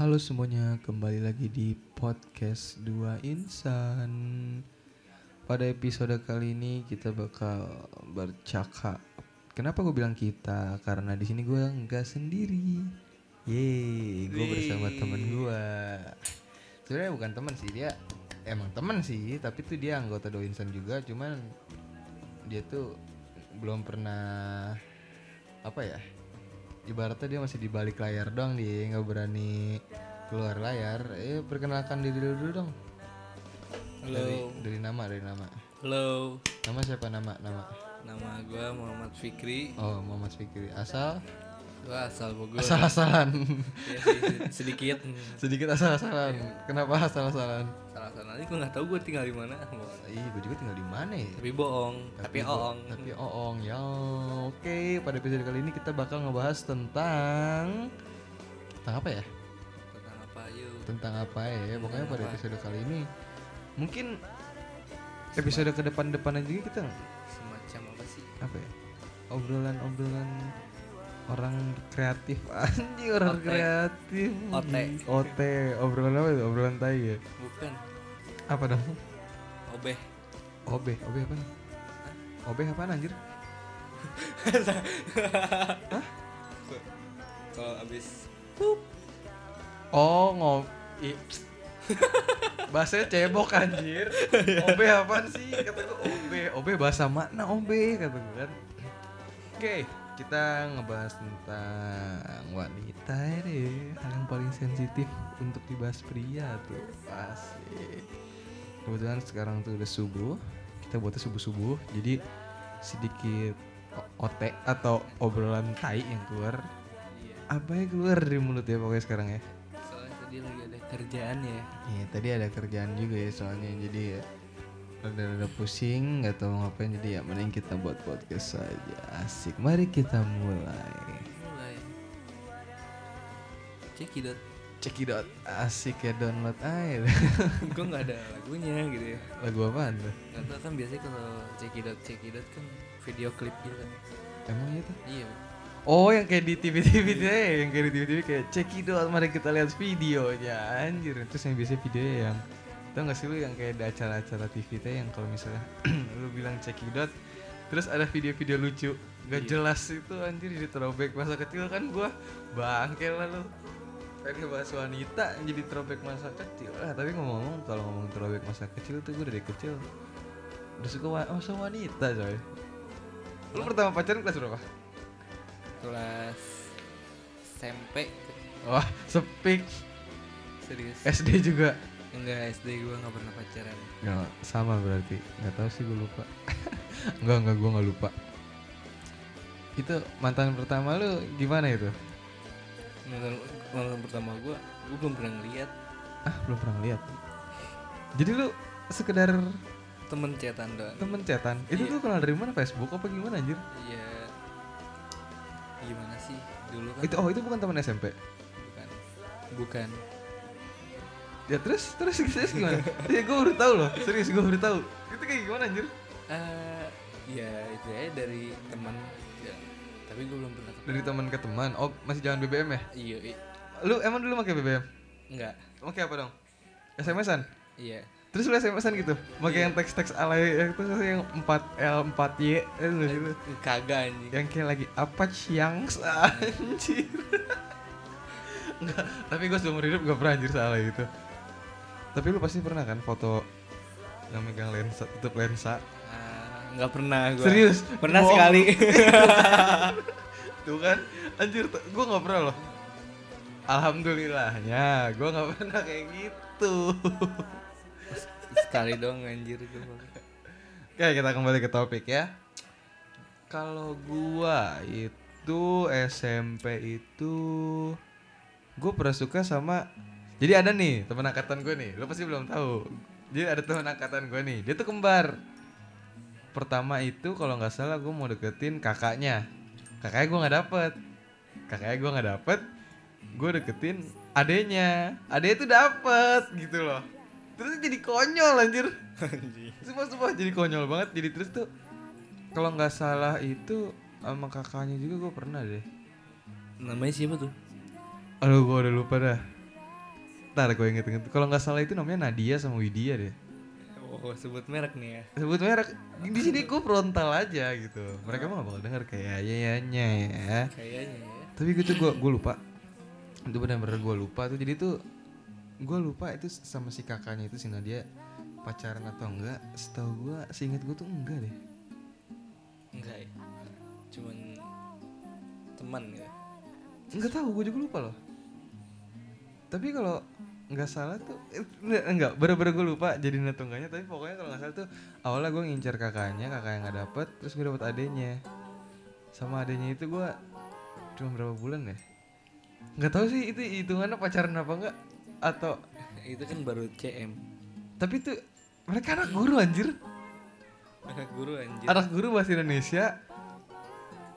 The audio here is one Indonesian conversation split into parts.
Halo semuanya, kembali lagi di podcast Dua Insan. Pada episode kali ini kita bakal bercakap. Kenapa gue bilang kita? Karena di sini gue nggak sendiri. Yeay, gue bersama temen gue. Sebenarnya bukan teman sih dia, emang teman sih, tapi tuh dia anggota Dua Insan juga. Cuman dia tuh belum pernah apa ya? Ibaratnya dia masih di balik layar doang dia nggak berani keluar layar. Eh perkenalkan diri dulu dulu dong. Dari Halo, dari nama dari nama. Halo. nama siapa? Nama nama. Nama gue Muhammad Fikri. oh Muhammad Fikri. Asal Gue asal Bogor. asal asalan Ya sedikit. sedikit asal asalan kenapa asal asalan Salah salah gue nggak tahu gue tinggal di mana. ih gue juga tinggal di mana ya Tapi bohong, tapi, bo- oong. tapi oong ya oke pada episode kali ini kita bakal ngebahas tentang tentang apa ya Tentang apa yuk? tentang apa ya pokoknya pada apa? episode kali ini mungkin episode ke depan-depan juga kita Semacam apa sih? apa ya obrolan-obrolan orang kreatif. Anjing orang Ote. kreatif. Ote. ote. Obrolan apa itu? Obrolan tai ya? Bukan. apa dong? Obeh. obe obe apa? Obe apa anjir? Kalau abis oh ngob bahasanya cebok anjir. Obe apaan sih? Kata gue obe obe bahasa mana obe kata gue kan. Oke kita ngebahas tentang wanita deh hal yang paling sensitif untuk dibahas pria tuh. Pasti kebetulan sekarang tuh udah subuh kita buatnya subuh subuh jadi sedikit otek atau obrolan tai yang keluar. Apa yang keluar dari mulut ya pokoknya sekarang ya? Soalnya tadi lagi ada kerjaan ya. Iya tadi ada kerjaan juga ya soalnya jadi ya rada-rada pusing nggak tahu ngapain jadi ya mending kita buat podcast saja asik mari kita mulai Mulai. Cekidot. cekidot asik ya download air gue nggak ada lagunya gitu ya. lagu apaan tuh Nggak tahu kan biasanya kalau cekidot cekidot kan video klip gitu kan. emang itu Iya. oh yang kayak di TV TV tuh ya yang kayak di TV TV kayak cekidot mari kita lihat videonya anjir terus yang biasa videonya yang tau gak sih lu yang kayak ada acara-acara TV tuh yang kalau misalnya lu bilang cekidot terus ada video-video lucu gak Iya. jelas itu anjir jadi throwback masa kecil kan gua. Bangke lah lu. Pengen bahas wanita jadi throwback masa kecil ah tapi ngomong-ngomong kalau ngomong throwback masa kecil tuh gue dari kecil. Udah suka wa- masa wanita coy. Lu pertama pacaran kelas berapa? kelas SMP wah sepik. Serius. SD juga enggak SD gue nggak pernah pacaran. Nggak, sama berarti. Nggak tahu sih gue lupa. Enggak enggak gue nggak lupa. Itu mantan pertama lu gimana itu? Mantan mantan pertama gue gue belum pernah ngeliat. Ah belum pernah lihat jadi lu sekedar temen cetan doang. Temen chatan itu Iya. tuh kenal dari mana? Facebook apa gimana anjir? Iya. Gimana sih? Dulu kan itu oh itu bukan teman SMP bukan. Bukan ya terus terus terus gimana? Ya gue baru tahu loh. Serius gue baru tahu. Itu kayak gimana anjir? Eh ya itu ya dari teman ya. Tapi gue belum pernah dari teman ke teman? Oh masih jangan BBM ya? Iya lu emang dulu pakai BBM enggak. Pakai apa dong? SMS-an iya. Terus lu SMS-an gitu? Pakai Iya. yang teks-teks alay yang itu yang 4L 4Y itu nggak sih lu? kagak anjing. Yang kayak lagi apa siang anjir. Enggak, tapi gue seumur hidup gak pernah anjir salah gitu. Tapi lu pasti pernah kan foto yang megang lensa, tutup lensa. Ah, nggak pernah gue Serius? pernah sekali Tuh kan, anjir gue gak pernah loh. Alhamdulillahnya, gue gak pernah kayak gitu. sekali dong anjir gue Oke kita kembali ke topik ya Kalau gua itu SMP itu Gue pernah suka sama Jadi ada nih teman angkatan gue nih Lo pasti belum tahu. Jadi ada teman angkatan gue nih Dia tuh kembar. Pertama itu kalau nggak salah gue mau deketin kakaknya. Kakaknya gue nggak dapet. Kakaknya gue nggak dapet Gue deketin adenya Adenya tuh dapet gitu loh. Terus jadi konyol anjir. Sumpah sumpah jadi konyol banget. Jadi terus tuh kalau nggak salah itu sama kakaknya juga gue pernah deh. Namanya siapa tuh? Aduh gue udah lupa dah Ntar gue inget-inget. Kalau nggak salah itu namanya Nadia sama Widya deh. Oh, sebut merek nih ya. Sebut merek. Di sini gue frontal aja gitu. Mereka mah gak bakal denger kayak ya ya ya. Kayaknya ya. Tapi gitu gue gue lupa. Itu benar-benar gue lupa tuh. Jadi tuh gue lupa itu sama si kakaknya itu si Nadia pacaran atau enggak. Setahu gue, seinget gue tuh enggak deh. Enggak ya. Cuman teman ya. Enggak tahu, gue juga lupa loh. Tapi kalau nggak salah tuh. Eh, enggak, enggak bener-bener gue lupa jadi netungganya tapi pokoknya kalau nggak salah tuh awalnya gue ngincar kakaknya kakak yang nggak dapet terus gue dapet adenya sama adenya itu gue cuma berapa bulan ya? Nggak tahu sih itu hitungannya pacaran apa enggak atau Itu kan baru CM. tapi tuh mereka anak guru anjir. Anak guru anjir. anak guru bahasa Indonesia.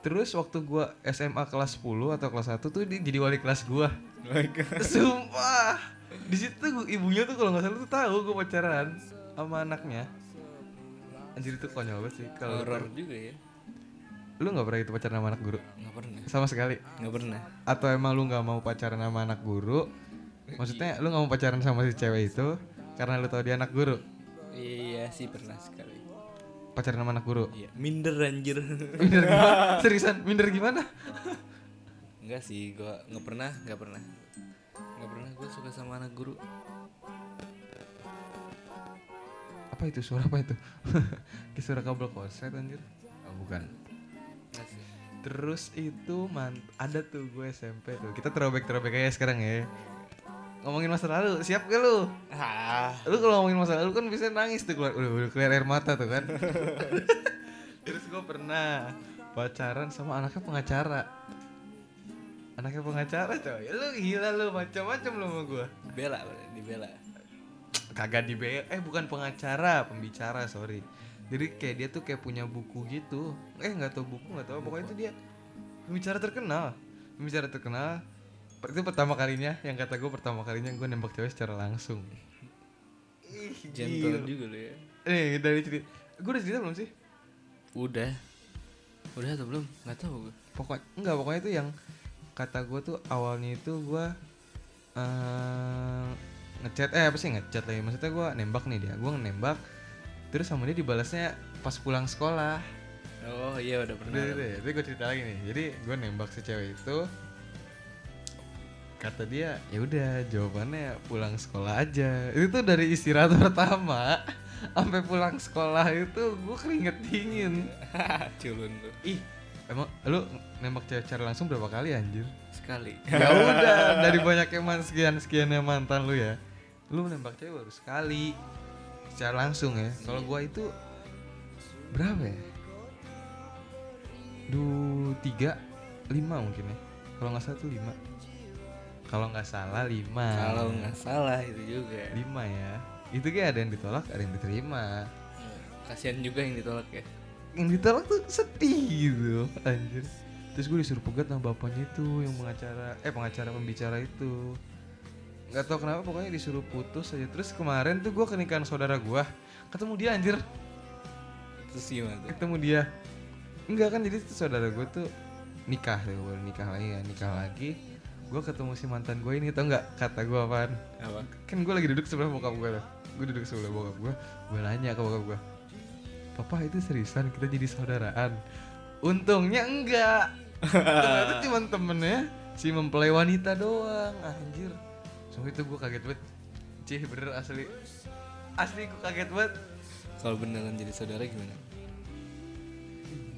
Terus waktu gue SMA kelas 10 atau kelas 1 tuh dia jadi wali kelas gue Sumpah. Di situ tuh ibunya tuh kalau nggak salah tuh tahu gue pacaran sama anaknya. Anjir itu konyol banget sih kalau Horor juga ya. lu nggak pernah itu pacaran sama anak guru Nggak pernah. sama sekali Nggak pernah. atau emang lu nggak mau pacaran sama anak guru maksudnya lu nggak mau pacaran sama si cewek itu karena lu tahu dia anak guru Iya sih pernah sekali. pacaran sama anak guru Iya, minder anjir. minder gimana seriusan minder gimana Enggak sih, gua nggak pernah, nggak pernah. Gua suka sama anak guru. apa itu suara apa itu suara kabel korset anjir oh, bukan. Terus itu man ada tuh gue SMP tuh. Kita throwback throwback aja sekarang ya. Ngomongin masa lalu, siap gak lu? Ah, Lu kalau ngomongin masa lalu kan bisa nangis tuh keluar udah, udah keluar air mata tuh kan. Terus gue pernah pacaran sama anaknya pengacara. Anaknya pengacara coy. Lu gila lu macam-macam lu sama gue. bela, dibela. Kagak di eh bukan pengacara, pembicara, sorry. Jadi kayak dia tuh kayak punya buku gitu. Eh nggak tahu buku nggak tahu pokoknya itu dia pembicara terkenal. Pembicara terkenal. Itu pertama kalinya yang kata gue pertama kalinya gue nembak cewek secara langsung. Ih, Gentle juga lu ya. Eh dari cerita, gue udah cerita belum sih? Udah. Udah atau belum? Nggak tahu gua. Pokoknya enggak pokoknya itu yang kata gue tuh awalnya itu gue eh ngechat eh apa sih ngechat lagi maksudnya gue nembak nih dia gue nembak terus sama dia dibalasnya pas pulang sekolah Oh iya udah pernah. Udah, udah, gue cerita lagi nih. Jadi gue nembak si cewek itu. Kata dia, ya udah jawabannya pulang sekolah aja. Itu tuh dari istirahat pertama sampai pulang sekolah itu gue keringet dingin. Culun tuh. Ih, emang lu nembak cewek secara langsung berapa kali anjir? Sekali. Ya udah, dari banyak man sekian sekiannya mantan lu ya. Lu nembak cewek baru sekali secara langsung ya. Kalau gua itu berapa ya? Du tiga lima mungkin ya. Kalau nggak salah tuh lima. Kalau nggak salah lima. Kalau nggak salah itu juga. lima ya. Itu kayak ada yang ditolak, ada yang diterima. Kasihan juga yang ditolak ya. Yang ditolak tuh sedih gitu, anjir. Terus gue disuruh pegat sama bapaknya itu yang pengacara, eh pengacara pembicara itu. Gak tau kenapa pokoknya disuruh putus aja. Terus kemarin tuh gue ke nikahan saudara gue, ketemu dia anjir, Terus gimana tuh? ketemu dia. Enggak kan jadi tuh saudara gue tuh nikah tuh, baru nikah lagi kan, nikah lagi. Gue ketemu si mantan gue ini tau nggak kata gue apaan? Apa? kan gue lagi duduk sebelah bokap gue gue duduk sebelah bokap gue gue nanya ke bokap gue papa itu seriusan? Kita jadi saudaraan? Untungnya enggak. Ternyata cuma temennya si mempelai wanita doang. Anjir. So itu gue kaget banget. Cih bener asli. Asli gue kaget banget. Kalau beneran jadi saudara gimana?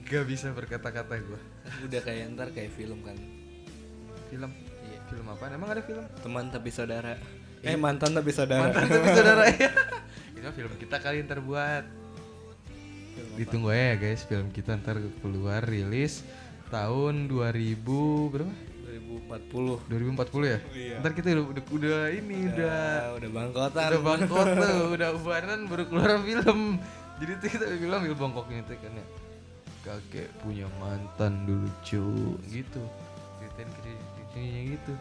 gak bisa berkata-kata gue Udah kayak ntar kayak film kan. film? Iya. film apa emang ada film? Teman tapi saudara. Eh mantan tapi saudara. mantan tapi saudara ya itu film kita kali ntar buat Film apa? Ditunggu aja ya guys film kita ntar keluar rilis tahun 2000 berapa? 2040. 2040 ya? Iya. Ntar kita udah udah, udah ini udah Ah, udah bangkotan. udah bangkot tuh, udah ubanan baru keluar film. Jadi tuh kita bilang film bangkoknya itu kan ya. Kakek punya mantan dulu cu gitu. Ceritain ceritanya gitu.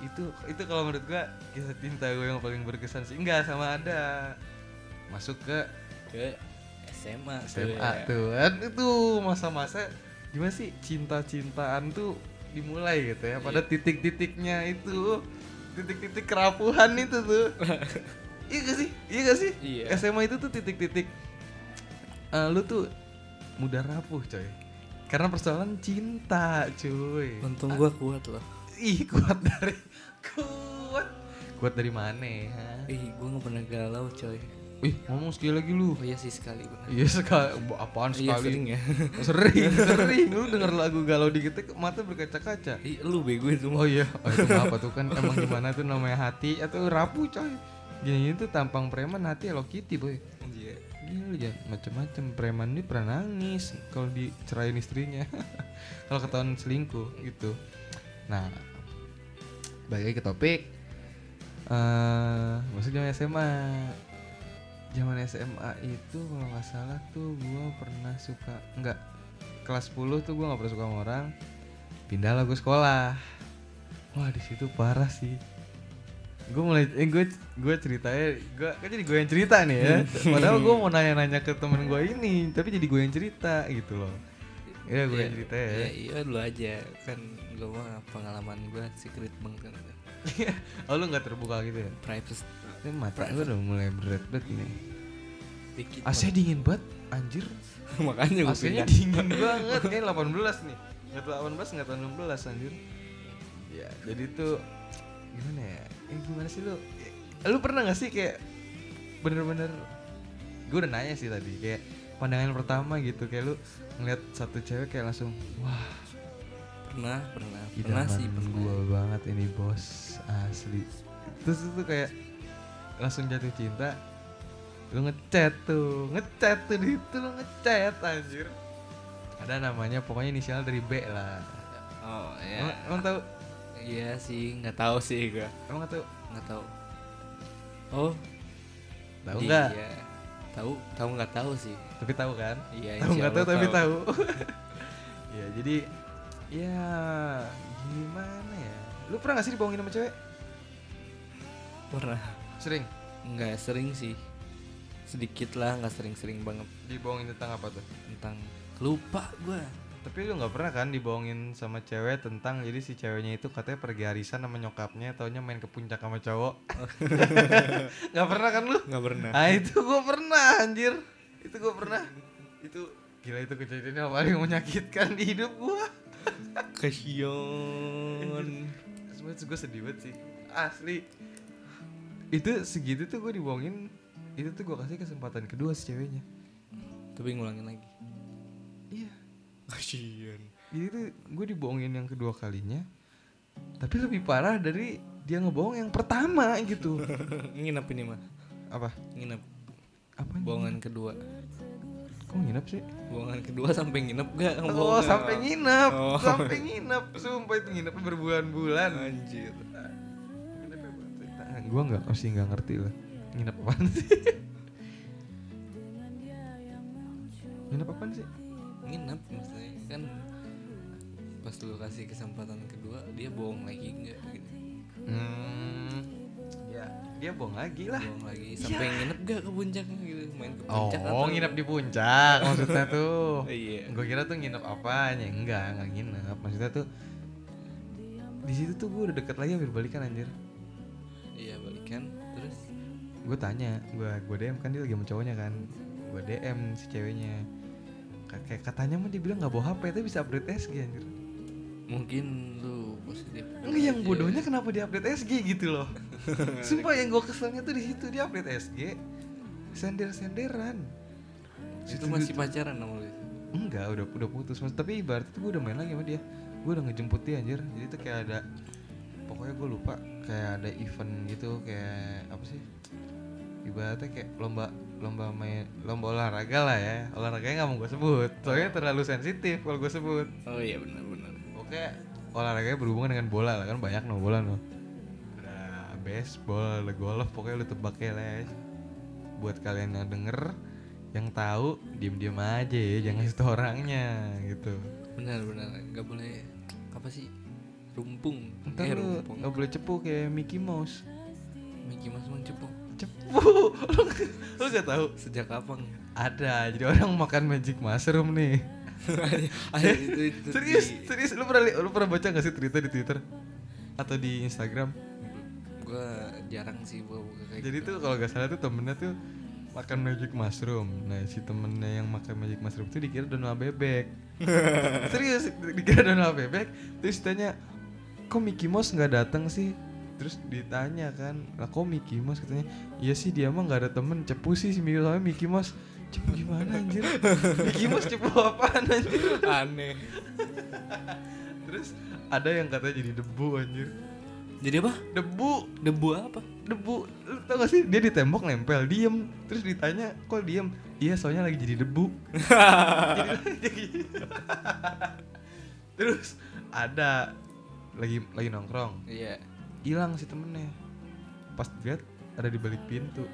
Itu itu kalau menurut gua kisah cinta gue yang paling berkesan sih. Enggak sama ada. Masuk ke ke SMA tuh SMA ya. tuh kan itu masa-masa gimana sih cinta-cintaan tuh dimulai gitu ya pada Iya. titik-titiknya itu titik-titik kerapuhan itu tuh iya gak sih iya gak sih Iya. SMA itu tuh titik-titik eh, lu tuh mudah rapuh coy karena persoalan cinta cuy Untung gua kuat loh. ih kuat dari kuat kuat dari mana ha? Ih, gua nggak pernah galau, coy. Ih ngomong sekali lagi lu Oh iya sih sekali benar. iya sekali apaan Iya sekali sering ya. sering sering lu denger lagu galau dikit mata berkaca-kaca Ih, lu bego itu Oh iya, oh, itu apa tuh kan emang gimana tuh namanya hati atau rapuh coy. Gini tuh tampang preman hati Hello Kitty boy. Iya. Gila ya, macem-macem preman ini pernah nangis kalau dicerain istrinya. kalau ketahuan selingkuh gitu. Nah, balik ke topik. eh maksud zaman SMA. Zaman SMA itu kalau nggak salah tuh gua pernah suka enggak kelas 10 tuh gua nggak pernah suka sama orang. Pindah lah gue sekolah. Wah di situ parah sih. Gue mulai, eh gue gue ceritanya, gue kan jadi gue yang cerita nih ya. Padahal gue mau nanya-nanya ke temen gue ini, tapi jadi gue yang cerita gitu loh. Iya gue yang cerita ya. Iya, iya lu aja. Kan gua mah pengalaman gua secret banget kan. oh lu nggak terbuka gitu ya? Private Ini mata gue udah mulai berat banget nih. dikit. AC dingin banget, anjir. Makanya gua AC-nya dingin banget, kayak 18 nih. Nggak tahu 18 nggak tahu 16 anjir. Ya jadi tuh gimana ya? Eh gimana sih lu? Lu pernah gak sih kayak bener-bener gue udah nanya sih tadi kayak pandangan pertama gitu kayak lu ngeliat satu cewek kayak langsung wah Pernah, pernah. Pernah sih, pernah. gua banget ini bos asli terus itu kayak langsung jatuh cinta lu ngechat tuh ngechat tuh di itu lu ngechat anjir ada namanya pokoknya inisial dari B lah Oh, emang, ya. emang tahu Iya sih, nggak tahu sih gua. emang nggak tahu Nggak tahu. Oh, tahu nggak Iya. Tahu, tahu nggak tahu sih. tapi tahu kan Iya, tahu nggak tahu tapi tahu ya jadi ya gimana ya lu pernah gak sih dibohongin sama cewek Pernah. Sering Nggak sering sih. Sedikit lah, nggak sering-sering banget dibohongin tentang apa tuh tentang lupa gua. Tapi lu nggak pernah kan dibohongin sama cewek tentang jadi si ceweknya itu katanya pergi arisan sama nyokapnya, taunya main ke puncak sama cowok. Nggak pernah kan lu? Nggak pernah. Ah itu gua pernah anjir. Itu gua pernah. Itu gila itu kejadian yang paling menyakitkan di hidup gua. Kasian. Sebenernya gue sedih banget sih. Asli. Itu segitu tuh gue dibohongin. Itu tuh gue kasih kesempatan kedua si ceweknya. Tapi ngulangin lagi. Iya. Kasian. Jadi tuh gue dibohongin yang kedua kalinya. Tapi lebih parah dari dia ngebohong yang pertama gitu. Nginep ini mah. Apa? Nginep. Apa? Bohongan kedua. Kok nginep sih? Bohongan kedua sampai nginep gak? Oh, sampai nginep. Oh. Sampai nginep. Sumpah itu nginep berbulan-bulan. Anjir. Gue nggak masih nggak ngerti lah. Nginep apaan sih? nginep apaan sih? Nginep maksudnya kan pas lu kasih kesempatan kedua dia bohong lagi enggak gitu. Hmm. Ya, dia bohong lagi lah. Bohong lagi sampai nginep gak ke puncaknya gitu main ke puncak Oh, nginep di puncak maksudnya tuh. Iya. Gue kira tuh nginep apanya? Enggak, enggak nginep. Maksudnya tuh di situ tuh gue udah deket lagi hampir balikan anjir. Balikan terus Gue tanya, gue gue DM kan dia lagi sama cowoknya kan. Gue DM si ceweknya. Ka- Kayak katanya mah dia bilang nggak bawa HP tapi bisa update SG anjir. mungkin lu positif. Enggak yang bodohnya kenapa dia update SG gitu loh. Sumpah yang gue keselnya tuh di situ dia update SG. Sender-senderan. itu masih pacaran sama lu. Enggak, udah udah putus mas. Tapi ibarat itu gue udah main lagi sama dia. Gue udah ngejemput dia anjir. Jadi tuh kayak ada pokoknya gue lupa kayak ada event gitu kayak apa sih? Ibaratnya kayak lomba lomba main lomba olahraga lah ya. Olahraganya nggak mau gue sebut. Soalnya terlalu sensitif kalau gue sebut. Oh iya benar benar. Oke, olahraganya berhubungan dengan bola lah kan banyak no bola no. Ada baseball, ada golf, pokoknya lu tebak ya les. Buat kalian yang denger, yang tahu diem-diem aja ya, jangan kasih tau orangnya gitu. Benar benar nggak boleh apa sih rumpung. Ntar eh lu rumpung. nggak boleh cepu kayak Mickey Mouse. Mickey Mouse emang cepu. Cepu, lu, lu gak tahu? Sejak kapan? Ada, jadi orang makan magic mushroom nih. Ada itu, itu serius, di- serius, lu pernah lu pernah baca gak sih cerita di Twitter atau di Instagram? gue jarang sih buka-buka kayak Jadi gitu. tuh kalau gak salah tuh temennya tuh makan magic mushroom. Nah si temennya yang makan magic mushroom tuh dikira Donald bebek. Serius dikira Donald bebek. Terus tanya, kok Mickey Mouse nggak datang sih? Terus ditanya kan, lah kok Mickey Mouse katanya, iya sih dia mah nggak ada temen, cepu sih si Mickey soalnya Mickey Mouse. Cepu gimana anjir? Mickey Mouse cepu apaan anjir? aneh Terus ada yang katanya jadi debu anjir. jadi apa Debu, debu apa debu lu tau gak sih dia di tembok nempel diem terus ditanya kok diem iya soalnya lagi jadi debu jadi- terus ada lagi lagi nongkrong. Iya. Hilang si temennya. Pas lihat ada di balik pintu.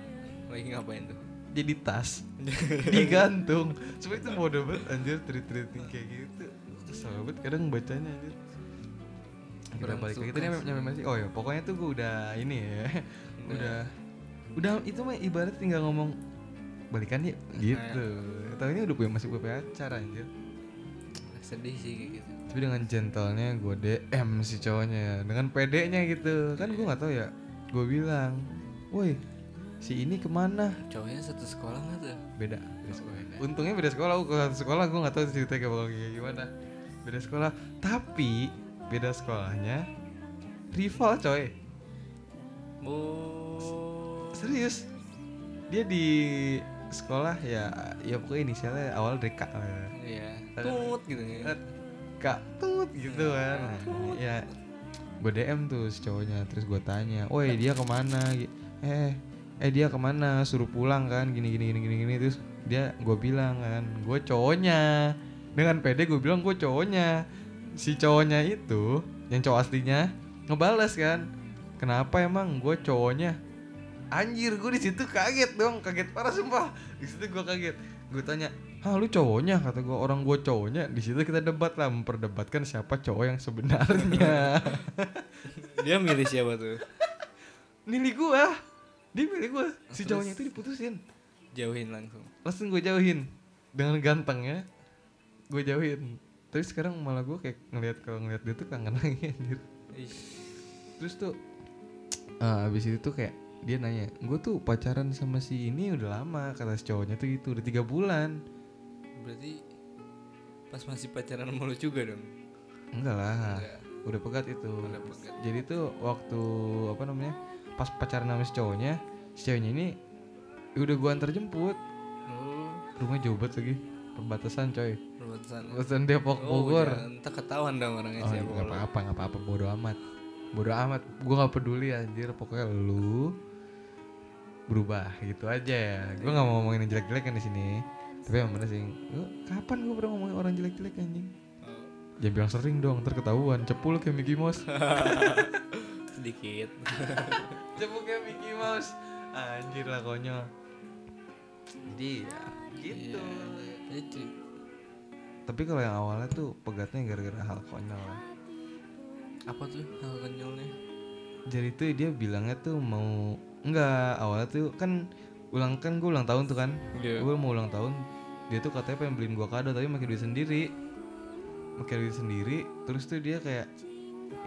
Lagi ngapain tuh? Jadi tas. Digantung. Supaya itu bodoh banget anjir treat treating kayak gitu. Kesel banget kadang bacanya anjir. Kita balik lagi tadi nyampe, sih. nyampe masih oh ya pokoknya tuh gue udah ini ya. Udah. udah udah itu mah ibarat tinggal ngomong balikan yuk gitu. tahu ini udah punya masih punya pacar anjir. Sedih sih kayak gitu tapi dengan gentlenya gue DM si cowoknya dengan pedenya gitu. Kan gue nggak tahu ya gue bilang woi si ini ke mana? Cowoknya satu sekolah nggak tuh? Beda. Beda sekolah untungnya beda sekolah. Gue satu sekolah gue nggak tahu ceritanya kayak gimana. Beda sekolah. Tapi beda sekolahnya rival coy. Oh serius. Dia di sekolah ya ya pokoknya inisialnya awal dari K lah. Ya. iya tut gitu ya Kak tut gitu kan. Nah, ya gue DM tuh si cowoknya terus gue tanya woi dia ke mana? Eh eh dia ke mana? Suruh pulang kan gini gini gini gini gini. Terus dia gue bilang kan gue cowoknya. Dengan pede gue bilang gue cowoknya. Si cowoknya itu yang cowok aslinya ngebales kan kenapa emang gue cowoknya? Anjir gue di situ kaget dong kaget parah sumpah. Di situ gue kaget. Gue tanya ah lu cowoknya kata gue orang gue cowoknya. Di situ kita debat lah memperdebatkan siapa cowok yang sebenarnya. Dia milih siapa tuh? Milih gue dia milih gue si Terus? cowoknya itu diputusin. Jauhin langsung. Langsung gue jauhin. Dengan gantengnya gue jauhin. Tapi sekarang malah gue kayak ngelihat kalau ngelihat dia tuh kangen lagi anjir. Terus tuh ah, abis itu tuh kayak dia nanya gue tuh pacaran sama si ini udah lama kata si cowoknya tuh gitu udah tiga bulan berarti pas masih pacaran sama lu juga dong? Enggak lah Enggak. udah pegat itu. Udah pegat. jadi tuh waktu apa namanya pas pacaran sama si cowoknya si cowoknya ini udah gua antar jemput. Oh. Rumah jauh banget lagi perbatasan coy. Perbatasan. Perbatasan Depok oh Bogor. ntar ketahuan dong orangnya oh siapa nggak apa-apa nggak apa-apa bodo amat. Bodo amat gua nggak peduli anjir. Pokoknya lu berubah gitu aja ya. Gua nggak mau ngomongin yang jelek-jelek kan di sini tapi yang bener sih. Kapan gua pernah ngomongin orang jelek-jelek anjing? Oh, jangan bilang sering dong ntar ketahuan. Cepul kayak Mickey Mouse. Sedikit. Cepuk kayak Mickey Mouse. Anjir lah konyol. Jadi ya gitu. Iya. Jadi Tapi kalau yang awalnya tuh pegatnya gara-gara hal konyol lah. apa tuh hal konyolnya? Jadi tuh dia bilangnya tuh mau Enggak awalnya tuh kan ulang kan gue ulang tahun tuh kan. Iya. Gue mau ulang tahun Dia tuh katanya pengen beliin gua kado tapi pakai duit sendiri. Pakai duit sendiri Terus tuh dia kayak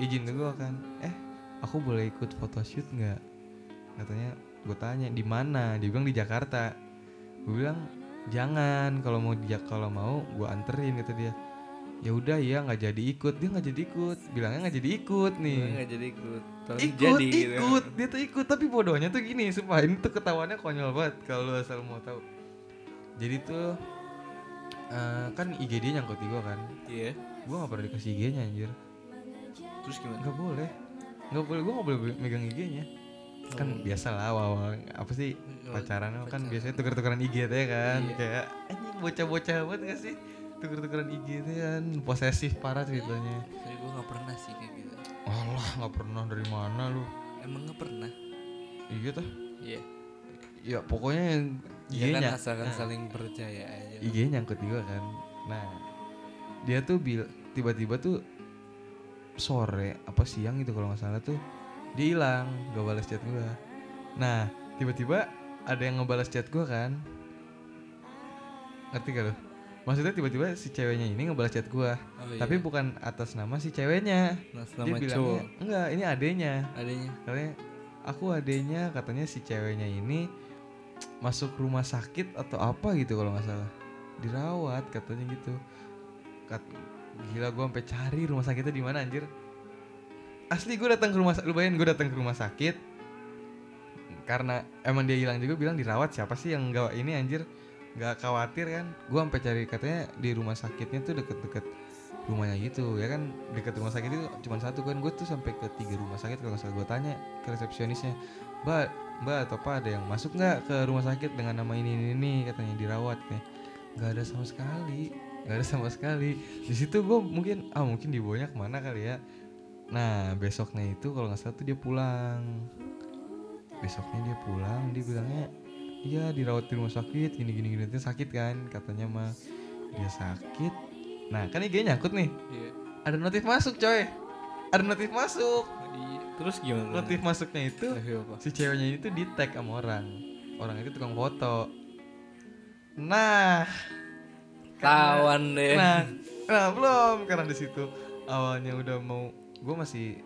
izin ke gue kan Eh aku boleh ikut photoshoot nggak? Katanya gue tanya di mana? Dia bilang di Jakarta. Gue bilang jangan kalau mau dia kalau mau gue anterin kata dia. Ya udah ya nggak jadi ikut. Dia nggak jadi ikut bilangnya nggak jadi ikut nih. Gua nggak jadi ikut Tapi ikut jadi gitu. ikut dia tuh ikut tapi bodohnya tuh gini sumpah ini tuh ketahuannya konyol banget kalau asal mau tahu jadi tuh eh, kan IG dia nyangkut di gua kan? Iya. Gua nggak pernah dikasih IG-nya anjir. Terus gimana? Nggak boleh. Nggak boleh gua nggak boleh megang IG-nya kan Oh. biasa lah awal apa sih pacaran kan pacaran. biasanya tuker-tukeran IG teh kan? Iya. kayak anjing bocah-bocah banget gak sih? Tuker-tukeran IG teh kan posesif parah ceritanya. Tapi gue nggak pernah sih kayak gitu. Allah nggak pernah. Dari mana lu? Emang nggak pernah? Iya tuh. Iya ya pokoknya yang ya kan asalkan Nah. saling percaya aja. IG nyangkut juga kan. Nah dia tuh bil tiba-tiba tuh sore apa siang gitu kalau nggak salah tuh dia hilang gak balas chat gua. Nah tiba-tiba ada yang ngebalas chat gua kan. Ngerti gak lo maksudnya tiba-tiba si ceweknya ini ngebalas chat gua. Oh, iya. tapi bukan atas nama si ceweknya. Dia nama bilangnya cowok. Enggak ini adenya adanya katanya aku adenya katanya si ceweknya ini masuk rumah sakit atau apa gitu kalau nggak salah. Dirawat katanya gitu. Kat, gila gue sampai cari rumah sakitnya di mana anjir. Asli gue datang ke rumah lu bayangin gue datang ke rumah sakit. Karena emang dia hilang juga bilang dirawat siapa sih yang nggak ini anjir? Nggak khawatir kan? Gue sampai cari katanya di rumah sakitnya tuh deket-deket rumahnya gitu ya kan? Deket rumah sakit itu cuma satu kan? Gue tuh sampai ke tiga rumah sakit kalau nggak salah. Gue tanya ke resepsionisnya mbak mbak atau apa ada yang masuk nggak ke rumah sakit dengan nama ini ini, ini katanya dirawat nih. Nggak ada sama sekali nggak ada sama sekali. Di situ gue mungkin ah mungkin dibawanya ke mana kali ya. Nah besoknya itu kalau nggak salah tuh dia pulang. Besoknya dia pulang dia bilangnya iya dirawat di rumah sakit gini gini gini. Dia sakit kan katanya mah. Dia sakit. Nah kan IG nyangkut nih. Iya. ada notif masuk coy ada notif masuk. Terus gimana? notif masuknya itu si ceweknya ini tuh di tag sama orang. Orang itu tukang foto. Nah. Tawan deh. nah nah belum. Karena di situ awalnya udah mau gue masih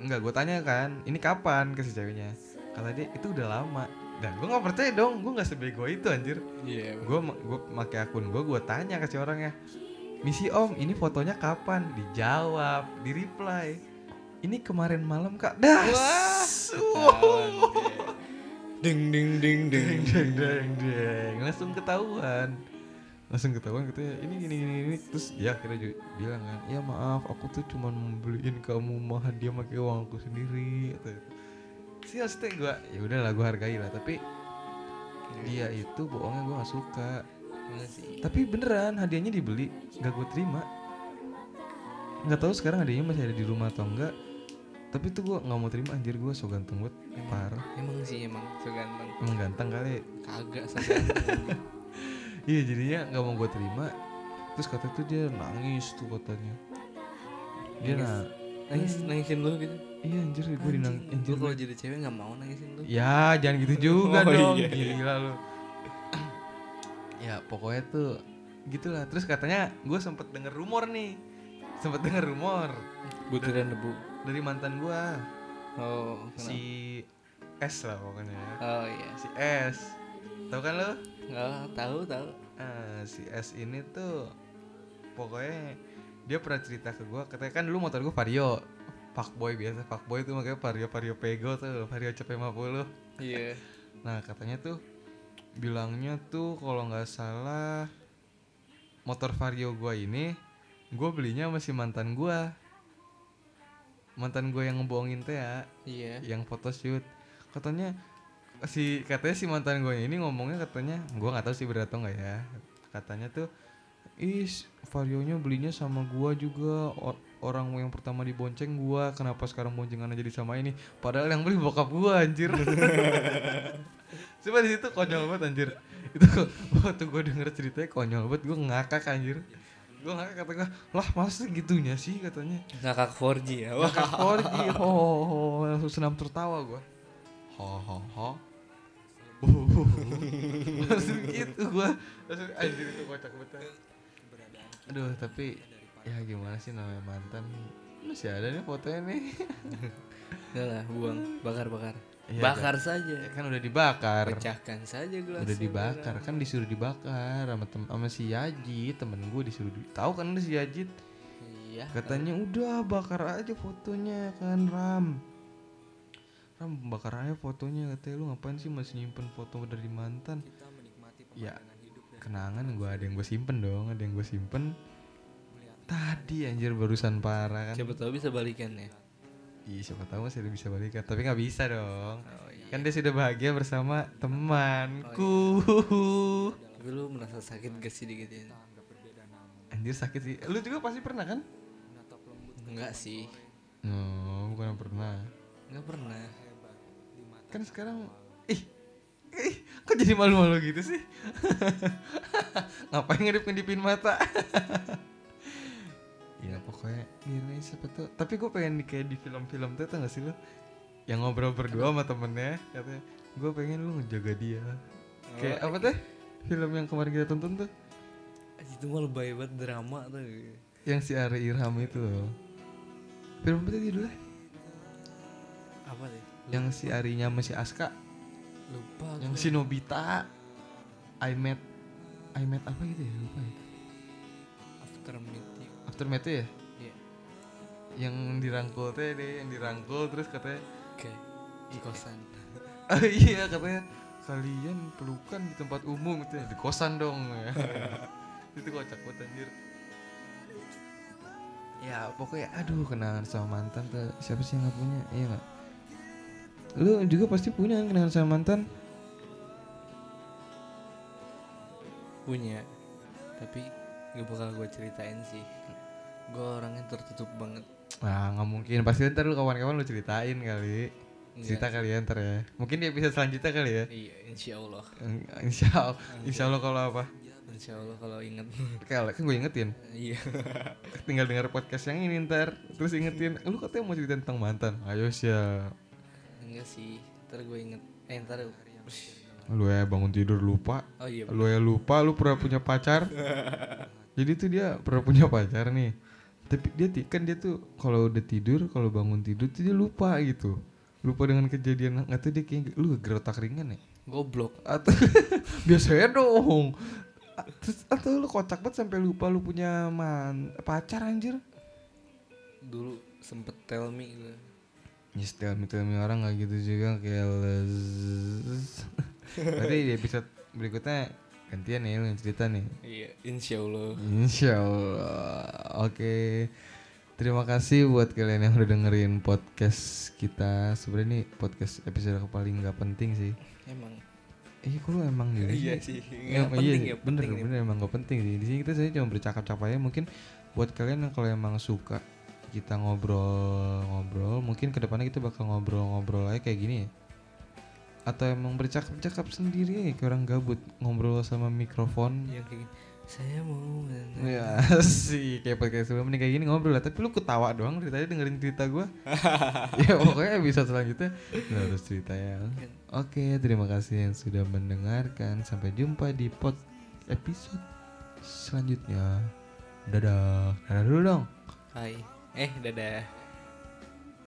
enggak gue tanya kan ini kapan? ke si ceweknya. Kata dia itu udah lama. Dan gue nggak percaya dong. Gue nggak sebego itu anjir. Iya. gue gue pakai akun gue gue tanya ke si orangnya misi om ini fotonya kapan? Dijawab di reply ini kemarin malam kak. Dah. Ding ding ding ding. deng deng deng deng langsung ketahuan. Langsung ketahuan katanya ini gini gini gini terus dia akhirnya juga bilang kan ya maaf aku tuh cuma mau beliin kamu mah dia pakai uang aku sendiri. Atau sih maksudnya gue ya udahlah gue hargai lah tapi dia itu bohongnya gue gak suka Sih? tapi beneran hadiahnya dibeli nggak gue terima nggak tahu sekarang hadiahnya masih ada di rumah atau enggak tapi tuh gue nggak mau terima anjir gue so ganteng banget parah Emang sih emang so ganteng. emang ganteng kali Kagak so ganteng. Iya jadinya nggak mau gue terima Terus kata tuh dia nangis tuh katanya Dia Nangis? nah Nangis nangisin lu gitu. Iya anjir gue dinang Anjing, anjir Lu kalau jadi cewek nggak mau nangisin lu. Ya jangan gitu juga Oh, dong iya. Gila lu Ya pokoknya tuh Gitulah Terus katanya gue sempet denger rumor nih Sempet denger rumor Butiran debu. Dari mantan gue Oh. Si S lah pokoknya ya? Oh iya. Si S Tahu kan lu? Oh, tahu tahu. Ah, si S ini tuh pokoknya dia pernah cerita ke gua katanya kan dulu motor gua Vario fuckboy biasa fuckboy tuh makanya Vario Vario Pego tuh Vario CP50 Iya. nah katanya tuh bilangnya tuh kalau nggak salah motor Vario gua ini gua belinya masih mantan gua. Mantan gua yang ngebohongin teh ya Iya. yang photoshoot katanya si katanya si mantan gue ini ngomongnya katanya gue nggak tahu sih bener atau nggak ya. Katanya tuh is varionya belinya sama gua juga. Or- orang yang pertama dibonceng gua. Kenapa sekarang boncengan jadi sama ini? Padahal yang beli bokap gua anjir. Coba di situ konyol banget anjir. Itu waktu gue denger ceritanya konyol banget gue ngakak anjir. Gue ngakak kata gue lah masa gitunya sih? katanya. Ngakak 4G ya. Ngakak 4G ho ho ho. Langsung senam tertawa gue ho ho ho. Langsung gitu gue langsung anjir itu kocak betul aduh tapi ya gimana sih namanya mantan masih ada nih fotonya nih Udah lah, buang, bakar-bakar. Iya, Bakar saja. Ya kan udah dibakar Pecahkan saja gelas. udah dibakar kan disuruh dibakar sama tem sama si Yajit temen gue disuruh di tahu kan lu si Yajit Iya. katanya udah bakar aja fotonya kan Ram Ram bakar aja fotonya katanya lu ngapain sih masih nyimpen foto dari mantan ya kenangan gue ada yang gue simpen dong ada yang gue simpen tadi anjir barusan parah kan Siapa tahu bisa balikan ya. Ih, siapa tahu masih bisa balikan tapi nggak bisa dong Oh iya. kan dia sudah bahagia bersama temanku Tapi lu merasa sakit gak sih digituin? anjir sakit sih lu juga pasti pernah kan Enggak sih. no bukan pernah Enggak pernah. kan sekarang ih ih kok jadi malu-malu gitu sih? Ngapain ngedip ngedipin mata? Ya pokoknya gini siapa tuh tapi gue pengen kayak di film-film tuh tau gak sih lu? Yang ngobrol berdua sama temennya katanya gue pengen lu ngejaga dia. Kayak Oh, apa teh film yang kemarin kita tonton tuh. Itu mah lebay banget drama tuh. yang si Ari Irham itu. Loh film apa tadi dulu Apa sih? yang si Arinya sama si Aska lupa yang si Nobita I met I met apa gitu ya? Lupa ya. After meeting. Aftermath itu ya? Iya. yang dirangkul teh deh yang dirangkul terus katanya oke di kosan. Oh iya katanya kalian pelukan di tempat umum. Itu di kosan dong. Itu kocak banget anjir. Ya pokoknya aduh kenangan sama mantan tuh siapa sih yang gak punya? Iya gak lu juga pasti punya kan kenangan sama mantan? Punya. Tapi gak bakal gue ceritain sih. Gue orangnya tertutup banget. Nah nggak mungkin. Pasti ntar lu kawan-kawan lu ceritain kali. Nggak. cerita kali ya ntar ya. Mungkin dia bisa selanjutnya kali ya. Iya insya Allah Eng- insya Allah insya Allah kalau apa? Insya Allah kalau inget kalau kan gue ingetin. Iya. Tinggal denger podcast yang ini ntar. Terus ingetin. Lu katanya mau cerita tentang mantan. Ayo siap enggak sih ntar gue inget. Eh ntar lu ya bangun tidur lupa. Oh iya lu ya lupa lu pernah punya pacar? Jadi tuh dia pernah punya pacar nih. Tapi dia kan dia tuh kalau udah tidur kalau bangun tidur tuh dia lupa gitu. Lupa dengan kejadian nggak tahu dia kayak lu gerotak ringan ya? Goblok. Atau biasanya dong. Terus atau lu kocak banget sampai lupa lu punya man pacar anjir? Dulu sempet tell me gue Ya tell me orang gak gitu juga kayak les. Berarti di episode berikutnya gantian nih lu yang cerita nih. iya insya Allah Insya Allah. Oke. Terima kasih buat kalian yang udah dengerin podcast kita. Sebenarnya ini podcast episode paling gak penting sih. emang Eh, kok lu emang gitu iya sih? nggak penting iya, ya bener, penting ya. bener emang gak penting sih. Di sini kita saya cuma bercakap-cakap aja. Mungkin buat kalian yang kalau emang suka kita ngobrol-ngobrol, mungkin ke depannya kita bakal ngobrol-ngobrol aja kayak gini ya. Atau emang bercakap-cakap sendiri ya, kayak orang gabut ngobrol sama mikrofon. yang kayak gini, saya mau Ya sih kayak podcast sebelum ini kayak gini ngobrol lah. Tapi lu ketawa doang dari tadi dengerin cerita gua. ya pokoknya bisa selanjutnya lu harus cerita ya. Oke, terima kasih yang sudah mendengarkan. Sampai jumpa di pod episode selanjutnya. Dadah. Dadah dulu dong. hai eh dadah